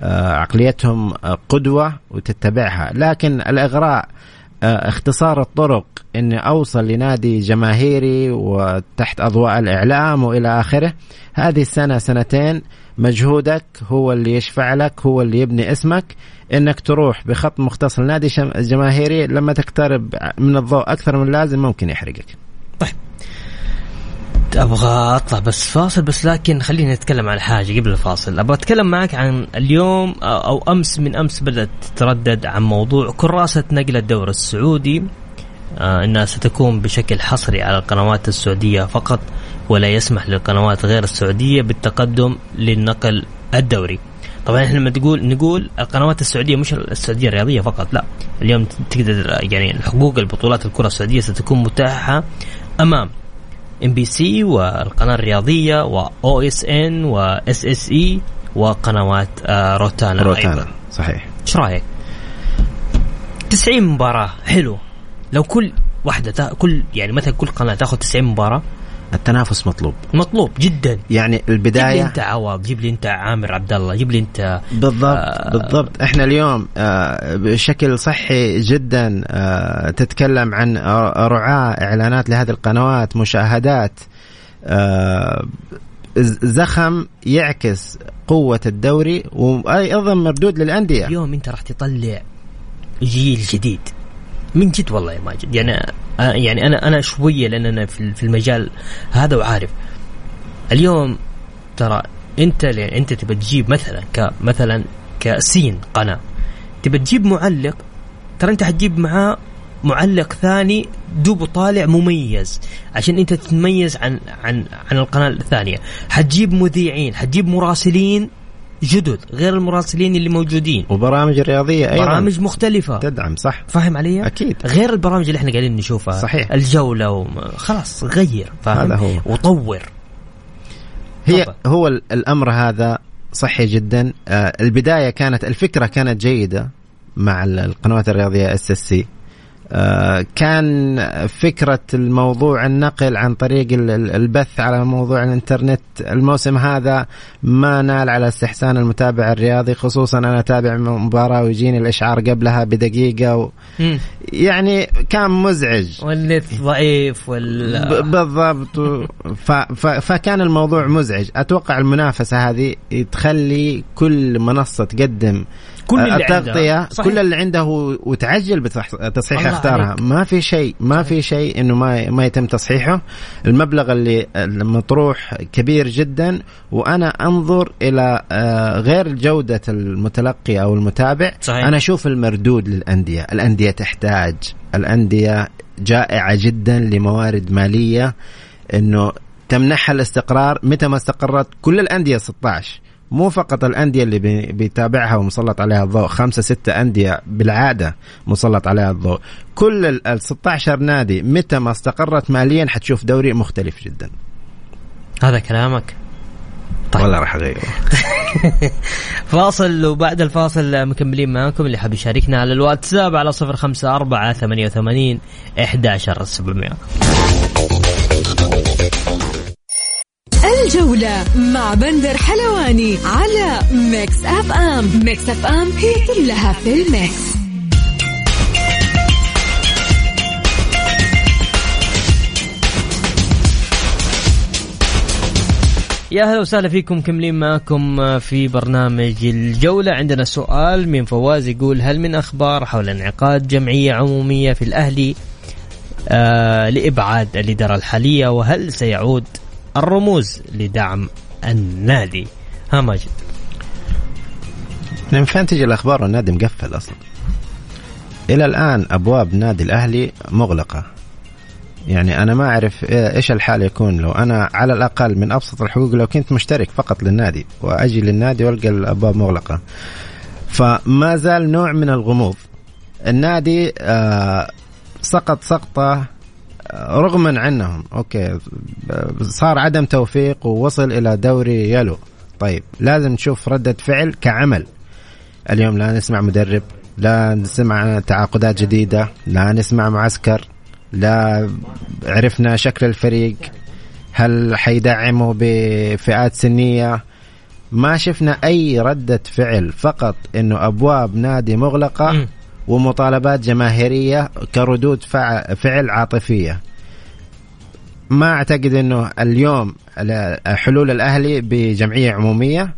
آه، عقليتهم قدوة وتتبعها. لكن الإغراء آه، اختصار الطرق إني أوصل لنادي جماهيري وتحت أضواء الإعلام وإلى آخره هذه السنة سنتين مجهودك هو اللي يشفع لك هو اللي يبني اسمك. إنك تروح بخط مختص لنادي جماهيري لما تقترب من الضوء أكثر من اللازم ممكن يحرقك. طيب. أبغى أطلع بس فاصل بس لكن خلينا نتكلم عن حاجة قبل الفاصل. أبغى أتكلم معك عن اليوم أو أمس من أمس بدأت تتردد عن موضوع كراسة نقل الدوري السعودي. آه إنها ستكون بشكل حصري على القنوات السعودية فقط ولا يسمح للقنوات غير السعودية بالتقدم للنقل الدوري. طبعا إحنا لما تقول نقول القنوات السعودية مش السعودية الرياضية فقط لا. اليوم تقدر يعني حقوق البطولات الكرة السعودية ستكون متاحة أمام MBC والقناة الرياضية و OSN و SSC وقنوات آه، روتانا روتانا أيضا. صحيح إيش رأيك؟ 90 مباراة حلو لو كل واحدة تا... كل يعني مثلا كل قناة تأخذ 90 مباراة التنافس مطلوب. مطلوب جدا. يعني البداية جيب لي انت عوض جيب لي انت عامر عبد الله جيب لي انت بالضبط آه بالضبط. إحنا اليوم آه بشكل صحي جدا آه تتكلم عن رعاة إعلانات لهذه القنوات مشاهدات آه زخم يعكس قوة الدوري وأيضا مردود للأندية. اليوم أنت راح تطلع جيل جديد. من جد والله يا ماجد يعني يعني أنا أنا شوية لأن أنا في المجال هذا وعارف. اليوم ترى أنت أنت تبى تجيب مثلا كمثلا كسين قناة. تبى تجيب معلق ترى أنت حتجيب معاه معلق ثاني دوبه طالع مميز. عشان أنت تتميز عن عن عن القناة الثانية. حتجيب مذيعين حتجيب مراسلين جدد. غير المراسلين اللي موجودين. وبرامج رياضية أيضا. برامج مختلفة. تدعم صح. فاهم علي؟ أكيد. غير البرامج اللي إحنا قاعدين نشوفها. صحيح. الجولة وم... خلاص غير فاهم؟ هذا هو. وطور. هي طبعا. هو الأمر هذا صحي جدا. آه البداية كانت الفكرة كانت جيدة مع القنوات الرياضية SSC كان فكرة الموضوع النقل عن طريق البث على موضوع الانترنت. الموسم هذا ما نال على استحسان المتابع الرياضي خصوصا أنا أتابع مباراة ويجيني الإشعار قبلها بدقيقة و يعني كان مزعج. والنت ضعيف وال بالضبط. ف... ف... فكان الموضوع مزعج. أتوقع المنافسة هذه تخلي كل منصة تقدم كل اللي التغطية كل اللي عنده وتعجل بتصحيح اختارها ما في شيء ما في شيء إنه ما ما يتم تصحيحه. المبلغ اللي المطروح كبير جدا وأنا أنظر إلى آه، غير جودة المتلقي أو المتابع. صحيح. أنا أشوف المردود للأندية. الأندية تحتاج. الأندية جائعة جدا لموارد مالية إنه تمنحها الاستقرار. متى ما استقرت؟ كل الأندية 16 مو فقط الأندية اللي بيتابعها ومسلط عليها الضوء خمسة ستة أندية بالعادة مسلط عليها الضوء. كل ال 16 نادي متى ما استقرت ماليا حتشوف دوري مختلف جدا. هذا كلامك؟ طيب. ولا راح اغيره [LAUGHS] فاصل وبعد الفاصل مكملين معاكم اللي حاب يشاركنا على الواتساب على 054 88 11700 الجولة مع بندر حلواني على Mix FM. Mix FM هي كلها في ال mix. يا هلا وسهلا فيكم كملين معكم في برنامج الجولة. عندنا سؤال من فواز يقول هل من أخبار حول انعقاد جمعية عمومية في الأهلي آه لإبعاد الإدارة الحالية وهل سيعود الرموز لدعم النادي. ها ماجد. من فين تجي الأخبار النادي مقفل أصلا؟ إلى الآن أبواب نادي الأهلي مغلقة. يعني أنا ما أعرف إيش الحال يكون. لو أنا على الأقل من أبسط الحقوق لو كنت مشترك فقط للنادي وأجي للنادي وألقى الأبواب مغلقة. فما زال نوع من الغموض. النادي آه سقط سقطة رغما عنهم. أوكي. صار عدم توفيق ووصل إلى دوري يلو. طيب لازم نشوف ردة فعل كعمل. اليوم لا نسمع مدرب لا نسمع تعاقدات جديدة لا نسمع معسكر لا عرفنا شكل الفريق. هل حيدعمه بفئات سنية؟ ما شفنا أي ردة فعل فقط أنه أبواب نادي مغلقة. ومطالبات جماهيرية كردود فعل عاطفية. ما أعتقد إنه اليوم حلول الأهلي بجمعية عمومية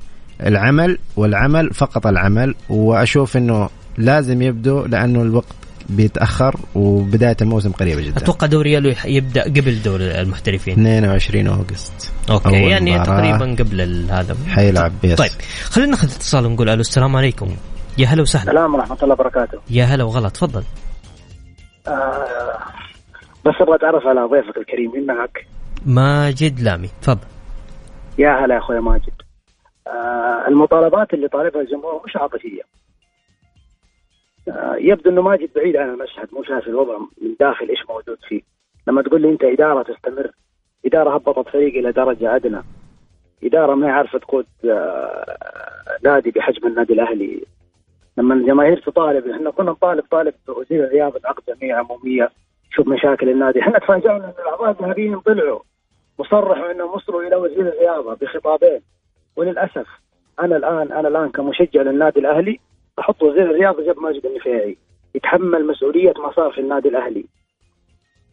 العمل والعمل فقط العمل. وأشوف إنه لازم يبدو لأنه الوقت بيتأخر وبداية الموسم قريبة جدا. أتوقع دوري يلو يبدأ قبل دور المحترفين. 22 اوغست okay يعني تقريبا قبل هذا. حيلعب بس. طيب خلينا ناخذ اتصال ونقول ألو السلام عليكم. يا هلا وسهلا. السلام ورحمة الله وبركاته. يا هلا وغلا تفضل. آه بس أبغى أتعرف على ضيفك الكريم مين معك؟ ماجد لامي تفضل. يا هلا يا أخوي ماجد. آه المطالبات اللي طالبها الجمهور مش عاطفية. آه يبدو إنه ماجد بعيد عن المشهد مو شايف الوضع من داخل إيش موجود فيه. لما تقول لي أنت إدارة تستمر إدارة هبطت فريق إلى درجة أدنى. إدارة ما عارفه تقود آه نادي بحجم النادي الأهلي. لما الجماهير تطالب إحنا كنا نطالب طالب وزير الرياضة بعقد جمعيه عموميه شوف مشاكل النادي. إحنا تفاجئنا إن الأعضاء الذهبيين طلعوا. وصرحوا إنهم وصلوا إلى وزير الرياضة بخطابين. وللأسف أنا الان أنا الآن كمشجع للنادي الأهلي أحط وزير الرياضة جنب ماجد النفيعي. يتحمل مسؤولية ما صار في النادي الأهلي.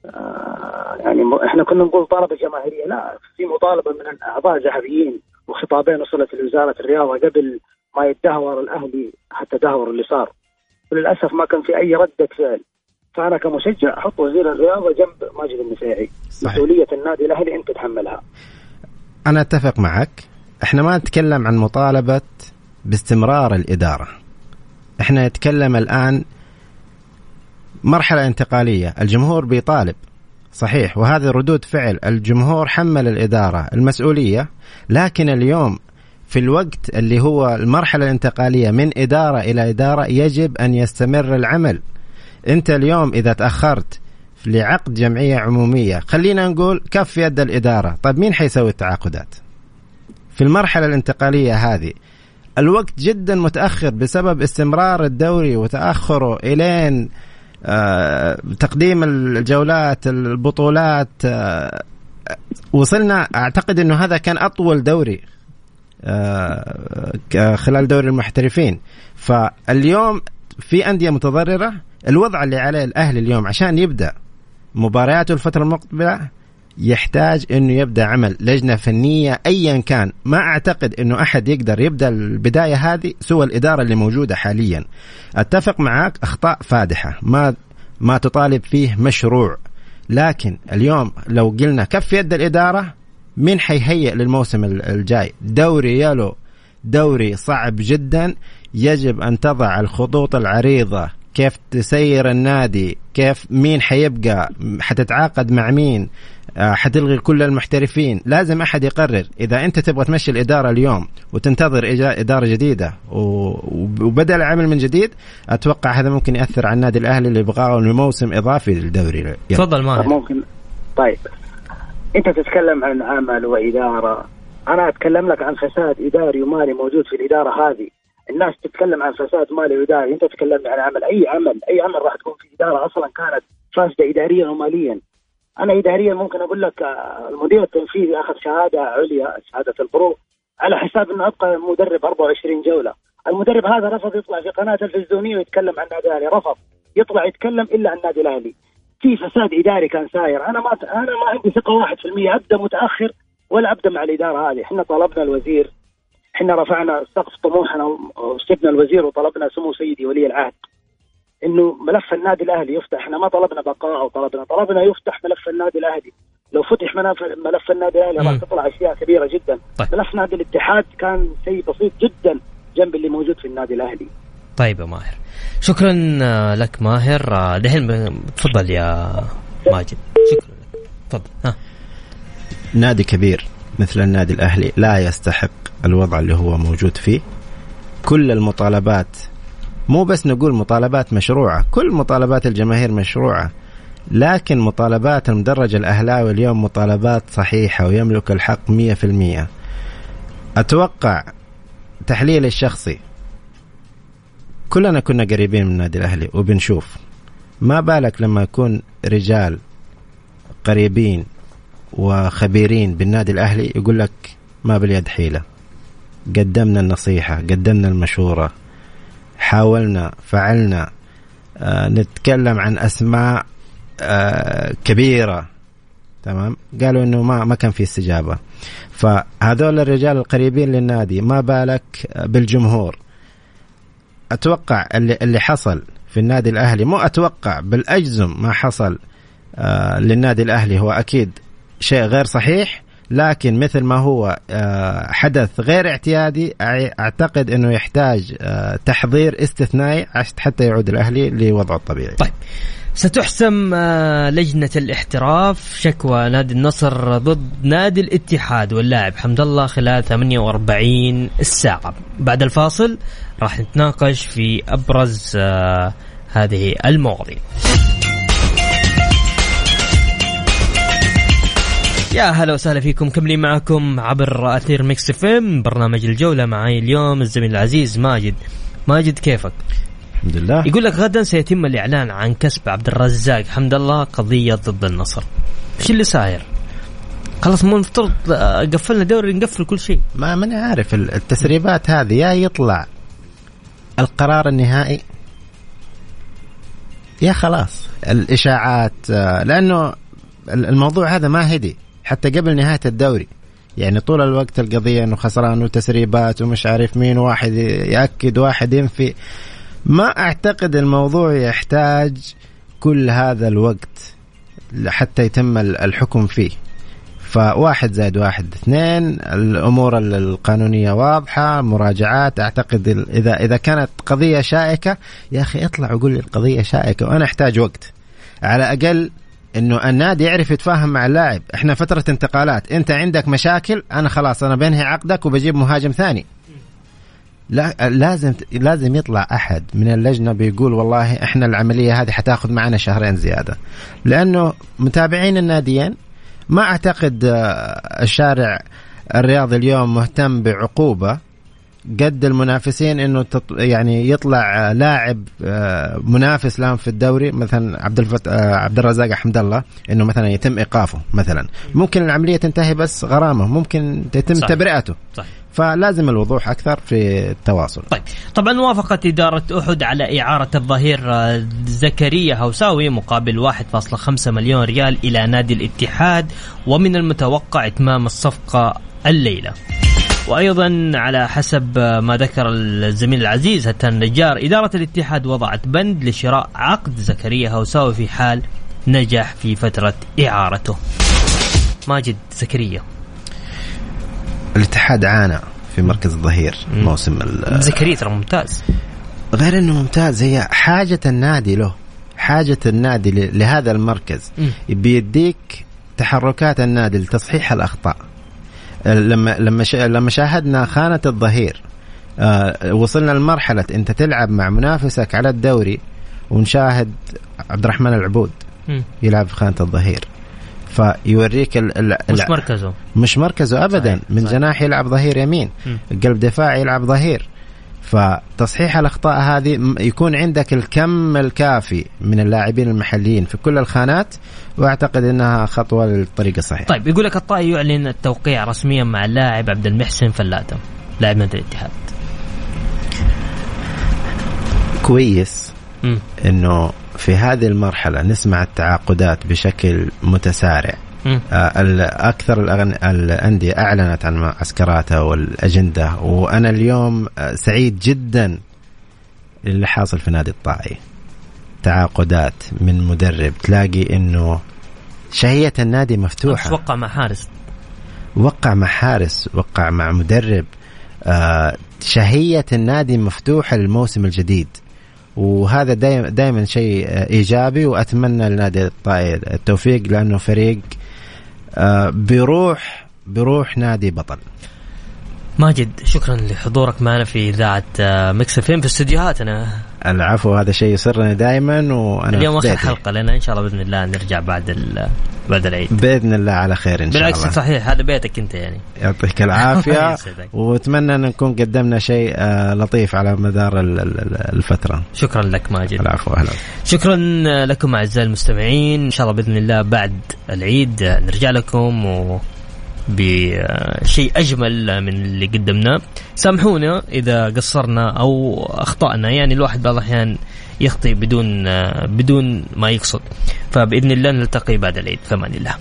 آه يعني إحنا كنا نقول طلبة جماهيرية. لا في مطالبة من الأعضاء ذهبيين وخطابين وصلت لوزارة الرياضة قبل ما يتدهور الأهلي حتى دهور اللي صار. وللأسف ما كان في أي رده فعل. فأنا كمشجع أحط وزير الرياضة جنب ماجد النفيعي مسؤولية النادي الأهلي انت تتحملها. أنا أتفق معك. إحنا ما نتكلم عن مطالبة باستمرار الإدارة. إحنا نتكلم الآن مرحلة انتقالية. الجمهور بيطالب. صحيح. وهذه ردود فعل. الجمهور حمل الإدارة المسؤولية. لكن اليوم في الوقت اللي هو المرحلة الانتقالية من إدارة إلى إدارة يجب أن يستمر العمل. أنت اليوم إذا تأخرت لعقد جمعية عمومية خلينا نقول كف يد الإدارة. طيب مين حيسوي التعاقدات؟ في المرحلة الانتقالية هذه الوقت جدا متأخر بسبب استمرار الدوري وتأخره إلين آه، تقديم الجولات البطولات آه، وصلنا أعتقد إنه هذا كان أطول دوري. خلال دوري المحترفين. فاليوم في أندية متضررة. الوضع اللي عليه الأهلي اليوم عشان يبدأ مبارياته الفترة المقبلة يحتاج إنه يبدأ عمل لجنة فنية ايا كان. ما أعتقد إنه أحد يقدر يبدأ البداية هذه سوى الإدارة اللي موجودة حاليا. أتفق معك أخطاء فادحة. ما ما تطالب فيه مشروع. لكن اليوم لو قلنا كف يد الإدارة مين حيهيئ للموسم الجاي. دوري يلو دوري صعب جدا. يجب أن تضع الخطوط العريضة. كيف تسير النادي؟ كيف مين حيبقى؟ حتتعاقد مع مين؟ آه، حتلغي كل المحترفين. لازم أحد يقرر. إذا أنت تبغى تمشي الإدارة اليوم وتنتظر إدارة جديدة وبدأ العمل من جديد أتوقع هذا ممكن يأثر على النادي الأهلي اللي يبغاه موسم إضافي للدوري. تفضل ماهر. ممكن. طيب. انت تتكلم عن عمل وإدارة. أنا أتكلم لك عن فساد إداري ومالي موجود في الإدارة هذه. الناس تتكلم عن فساد مالي وإداري. أنت تتكلم عن عمل. أي عمل أي عمل راح تكون في إدارة أصلا كانت فاسدة اداريا وماليا. أنا اداريا ممكن أقول لك آه، المدير التنفيذي أخذ شهادة عليا شهادة البرو على حساب إنه أبقى مدرب 24 جولة. المدرب هذا رفض يطلع في قناة تلفزيونية ويتكلم عن النادي الأهلي. رفض. يطلع يتكلم إلا عن النادي الأهلي. في فساد إداري كان ساير. أنا ما أنا ما عندي ثقة 1% أبدأ متأخر ولا أبدأ مع الإدارة هذه. إحنا طلبنا الوزير. إحنا رفعنا سقف طموحنا وسبنا الوزير وطلبنا سمو سيدي ولي العهد. إنه ملف النادي الأهلي يفتح. إحنا ما طلبنا بقاء أو طلبنا. طلبنا يفتح ملف النادي الأهلي. لو فتح ملف النادي الأهلي راح تطلع أشياء كبيرة جدا. طيب. ملف نادي الاتحاد كان شيء بسيط جدا جنب اللي موجود في النادي الأهلي. طيب يا ماهر. شكرا آه، لك ماهر. آه، دحين تفضل يا ماجد. شكرا لك. تفضل. ها. نادي كبير مثل النادي الأهلي لا يستحق الوضع اللي هو موجود فيه. كل المطالبات مو بس نقول مطالبات مشروعة كل مطالبات الجماهير مشروعة لكن مطالبات المدرج الأهلاوي اليوم مطالبات صحيحة ويملك الحق 100% أتوقع تحليلي الشخصي كلنا كنا قريبين من النادي الأهلي وبنشوف. ما بالك لما يكون رجال قريبين وخبيرين بالنادي الأهلي يقول لك ما باليد حيلة. قدمنا النصيحة قدمنا المشورة حاولنا فعلنا آه نتكلم عن أسماء آه كبيرة. تمام؟ قالوا إنه ما ما كان في استجابة. فهذول الرجال القريبين للنادي ما بالك بالجمهور. أتوقع اللي اللي حصل في النادي الأهلي مو أتوقع بالاجزم ما حصل آه للنادي الأهلي هو أكيد شيء غير صحيح لكن مثل ما هو آه حدث غير اعتيادي أعتقد إنه يحتاج آه تحضير استثنائي حتى يعود الأهلي لوضعه الطبيعي. طيب ستحسم آه، لجنة الاحتراف شكوى نادي النصر ضد نادي الاتحاد واللاعب حمد الله خلال 48 ساعة بعد الفاصل راح نتناقش في أبرز آه، هذه المواضيع. يا هلا وسهلا فيكم مكملين معكم عبر أثير Mix FM. برنامج الجولة معي اليوم الزميل العزيز ماجد. ماجد كيفك؟ الحمد لله. يقول لك غدا سيتم الإعلان عن كاس عبد الرزاق. حمد الله قضية ضد النصر. إيش اللي صاير؟ خلاص مو المفترض آه، قفلنا دوري نقفل كل شيء. ما ماني عارف التسريبات هذه يا يطلع القرار النهائي يا خلاص. الإشاعات آه، لأنه الموضوع هذا ما هدي حتى قبل نهاية الدوري. يعني طول الوقت القضية إنه خسران وتسريبات ومش عارف مين واحد يأكد واحد ينفي. ما أعتقد الموضوع يحتاج كل هذا الوقت حتى يتم الحكم فيه. فواحد زائد واحد اثنين الأمور القانونية واضحة مراجعات. أعتقد اذا إذا كانت قضية شائكة يا أخي اطلع وقول لي القضية شائكة وأنا أحتاج وقت. على أقل إنه النادي يعرف يتفاهم مع اللاعب. إحنا فترة انتقالات. أنت عندك مشاكل أنا خلاص أنا بنهي عقدك وبجيب مهاجم ثاني. لا لازم لازم يطلع أحد من اللجنة بيقول والله إحنا العملية هذه حتاخذ معنا شهرين زيادة لأنه متابعين الناديين ما أعتقد آه، الشارع الرياضي اليوم مهتم بعقوبة قد المنافسين إنه. يعني يطلع لاعب آه، منافس لهم في الدوري مثلا عبد الفت... آه، عبد الرزاق حمد الله إنه مثلا يتم إيقافه مثلا ممكن العملية تنتهي بس غرامة ممكن يتم صحيح. تبرئته صح فلازم الوضوح أكثر في التواصل. طيب طبعا وافقت إدارة أحد على إعارة الظهير آه، زكريا هوساوي مقابل 1.5 مليون ريال إلى نادي الاتحاد ومن المتوقع إتمام الصفقة الليلة. وأيضا على حسب ما ذكر الزميل العزيز هتان النجار إدارة الاتحاد وضعت بند لشراء عقد زكريا هوساوي في حال نجح في فترة إعارته. ماجد زكريا. الاتحاد عانى في مركز الظهير. موسم ال- زكريا ترى ممتاز غير إنه ممتاز هي حاجة النادي له حاجة النادي لهذا المركز. بيديك تحركات النادي لتصحيح الأخطاء لما لما لما شاهدنا خانة الظهير آه، وصلنا لمرحلة أنت تلعب مع منافسك على الدوري ونشاهد عبد الرحمن العبود. يلعب في خانة الظهير فيوريك ال ال مش مركزه مش مركزه ابدا صحيح، من صحيح. جناح يلعب ظهير يمين مم. قلب دفاع يلعب ظهير فتصحيح الأخطاء هذه م- يكون عندك الكم الكافي من اللاعبين المحليين في كل الخانات وأعتقد إنها خطوة للطريق الصحيح طيب يقول لك الطائي يعلن التوقيع رسميا مع اللاعب عبد المحسن فلاتة لاعب نادي الاتحاد. كويس. إنه في هذه المرحلة نسمع التعاقدات بشكل متسارع. آه، أكثر الأندية أعلنت عن معسكراتها والأجندة وأنا اليوم آه، سعيد جدا اللي حاصل في نادي الطائي. تعاقدات من مدرب تلاقي إنه شهية النادي مفتوحة. أتوقع مع حارس. وقع مع حارس وقع مع مدرب. آه شهية النادي مفتوحة للموسم الجديد. وهذا دائما دائما شيء إيجابي وأتمنى لنادي الطائي التوفيق لأنه فريق آه بيروح بيروح نادي بطل. ماجد شكرا لحضورك معنا في إذاعة آه، مكس في استديوهاتنا. العفو هذا شيء يسرني دائما وأنا اليوم آخر. حلقة لنا إن شاء الله بإذن الله نرجع بعد بعد العيد. بإذن الله على خير إن شاء بالعكس الله صحيح هذا بيتك أنت يعني. يعطيك [LAUGHS] العافية. وأتمنى أن نكون قدمنا شيء آه لطيف على مدار ال- ال- الفترة. شكرا لك ماجد. العفو أهلا. شكرا لكم أعزائي المستمعين إن شاء الله بإذن الله بعد العيد نرجع لكم و بشيء أجمل من اللي قدمناه. سامحونا إذا قصرنا أو أخطأنا. يعني الواحد بعض الأحيان يخطئ بدون بدون ما يقصد. فبإذن الله نلتقي بعد العيد. في أمان الله.